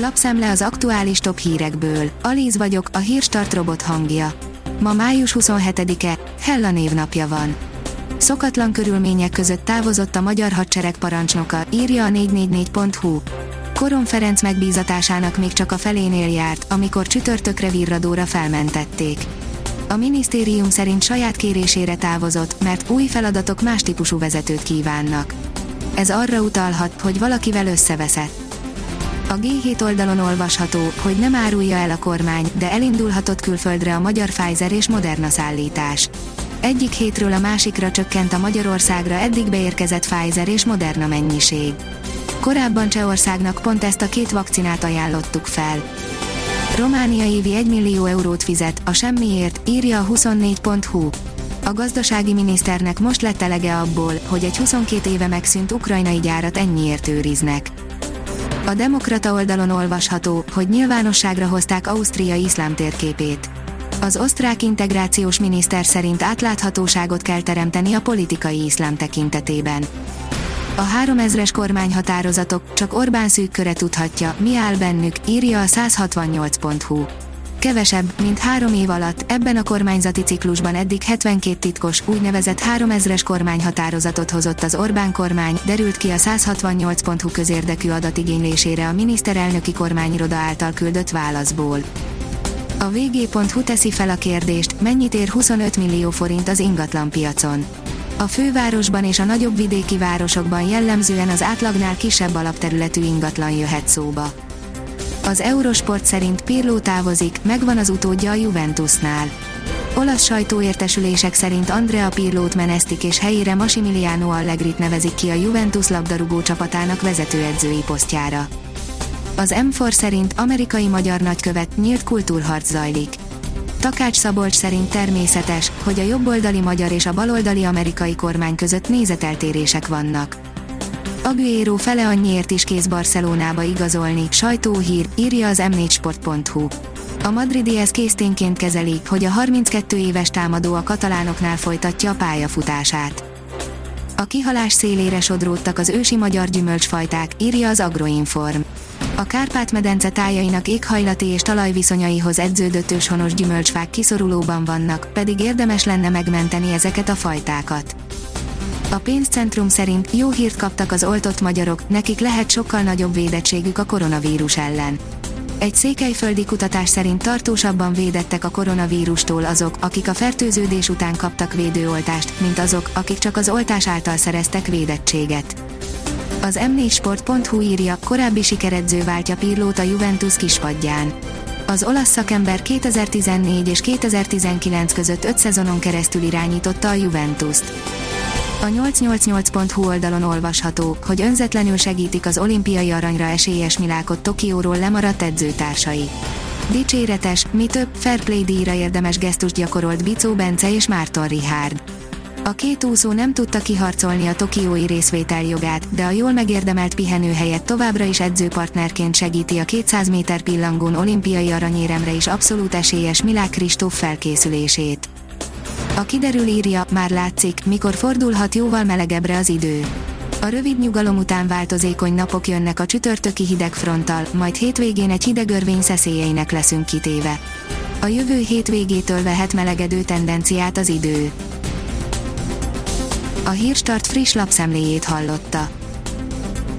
Lapszemle az aktuális top hírekből. Alíz vagyok, a hírstart robot hangja. Ma május 27-e, Hella névnapja van. Szokatlan körülmények között távozott a magyar hadsereg parancsnoka, írja a 444.hu. Koron Ferenc megbízatásának még csak a felénél járt, amikor csütörtökre virradóra felmentették. A minisztérium szerint saját kérésére távozott, mert új feladatok más típusú vezetőt kívánnak. Ez arra utalhat, hogy valakivel összeveszett. A G7 oldalon olvasható, hogy nem árulja el a kormány, de elindulhatott külföldre a magyar Pfizer és Moderna szállítás. Egyik hétről a másikra csökkent a Magyarországra eddig beérkezett Pfizer és Moderna mennyiség. Korábban Csehországnak pont ezt a két vakcinát ajánlottuk fel. Románia évi 1 millió eurót fizet, a semmiért, írja a 24.hu. A gazdasági miniszternek most lett elege abból, hogy egy 22 éve megszűnt ukrajnai gyárat ennyiért őriznek. A Demokrata oldalon olvasható, hogy nyilvánosságra hozták Ausztria iszlám térképét. Az osztrák integrációs miniszter szerint átláthatóságot kell teremteni a politikai iszlám tekintetében. A 3000-es kormányhatározatok csak Orbán szűk köre tudhatja, mi áll bennük, írja a 168.hu. Kevesebb, mint három év alatt ebben a kormányzati ciklusban eddig 72 titkos, úgynevezett 3000-es kormányhatározatot hozott az Orbán kormány, derült ki a 168.hu közérdekű adatigénylésére a miniszterelnöki kormányiroda által küldött válaszból. A vg.hu teszi fel a kérdést, mennyit ér 25 millió forint az ingatlanpiacon. A fővárosban és a nagyobb vidéki városokban jellemzően az átlagnál kisebb alapterületű ingatlan jöhet szóba. Az Eurosport szerint Pirlo távozik, megvan az utódja a Juventusnál. Olasz sajtóértesülések szerint Andrea Pirlót menesztik és helyére Massimiliano Allegrit nevezik ki a Juventus labdarúgó csapatának vezetőedzői posztjára. Az M4 szerint amerikai-magyar nagykövet nyílt kultúrharc zajlik. Takács Szabolcs szerint természetes, hogy a jobboldali magyar és a baloldali amerikai kormány között nézeteltérések vannak. Aguero fele annyiért is kész Barcelonába igazolni, sajtóhír, írja az m4sport.hu. A madridi ez készténként kezeli, hogy a 32 éves támadó a katalánoknál folytatja a pályafutását. A kihalás szélére sodródtak az ősi magyar gyümölcsfajták, írja az Agroinform. A Kárpát-medence tájainak éghajlati és talajviszonyaihoz edződött őshonos gyümölcsfák kiszorulóban vannak, pedig érdemes lenne megmenteni ezeket a fajtákat. A pénzcentrum szerint jó hírt kaptak az oltott magyarok, nekik lehet sokkal nagyobb védettségük a koronavírus ellen. Egy székelyföldi kutatás szerint tartósabban védettek a koronavírustól azok, akik a fertőződés után kaptak védőoltást, mint azok, akik csak az oltás által szereztek védettséget. Az m4sport.hu írja, korábbi sikeredző váltja Pirlót a Juventus kispadján. Az olasz szakember 2014 és 2019 között 5 szezonon keresztül irányította a Juventus-t. A 888.hu oldalon olvasható, hogy önzetlenül segítik az olimpiai aranyra esélyes Milákot Tokióról lemaradt edzőtársai. Dicséretes, mi több, fair play díjra érdemes gesztust gyakorolt Bicó Bence és Márton Richard. A két úszó nem tudta kiharcolni a tokiói részvételjogát, de a jól megérdemelt pihenőhelyet továbbra is edzőpartnerként segíti a 200 méter pillangón olimpiai aranyéremre is abszolút esélyes Milák Kristóf felkészülését. A kiderül írja, már látszik, mikor fordulhat jóval melegebbre az idő. A rövid nyugalom után változékony napok jönnek a csütörtöki hidegfronttal, majd hétvégén egy hidegörvény szeszélyeinek leszünk kitéve. A jövő hétvégétől vehet melegedő tendenciát az idő. A Hírstart friss lapszemléjét hallotta.